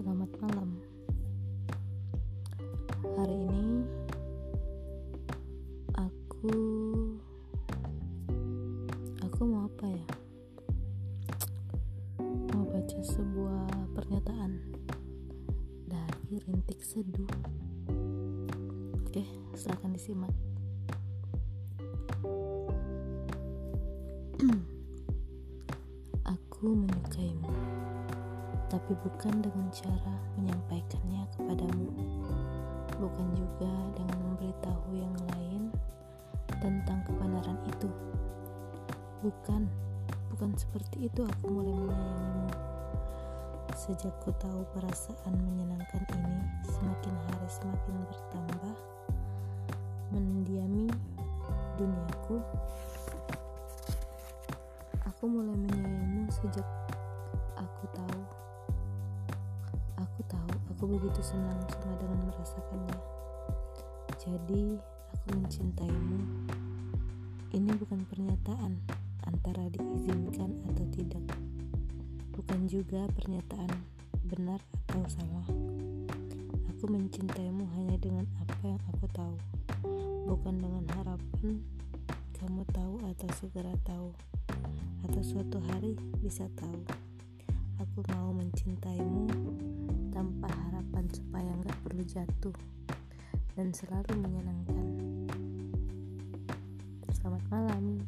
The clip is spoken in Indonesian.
selamat malam. Hari ini aku aku mau apa ya? Mau baca sebuah pernyataan dari Rintik Seduh. Oke, silakan disimak. aku menyukaimu tapi bukan dengan cara menyampaikannya kepadamu, bukan juga dengan memberitahu yang lain tentang kebenaran itu. Bukan, bukan seperti itu aku mulai menyayangimu. Sejak ku tahu perasaan menyenangkan ini semakin hari semakin bertambah, mendiami duniaku, aku mulai menyayangimu sejak aku begitu senang cuma dengan merasakannya. Jadi, aku mencintaimu. Ini bukan pernyataan antara diizinkan atau tidak. Bukan juga pernyataan benar atau salah. Aku mencintaimu hanya dengan apa yang aku tahu, bukan dengan harapan kamu tahu atau segera tahu, atau suatu hari bisa tahu. Aku mau mencintaimu tanpa harapan perlu jatuh dan selalu menyenangkan. Selamat malam.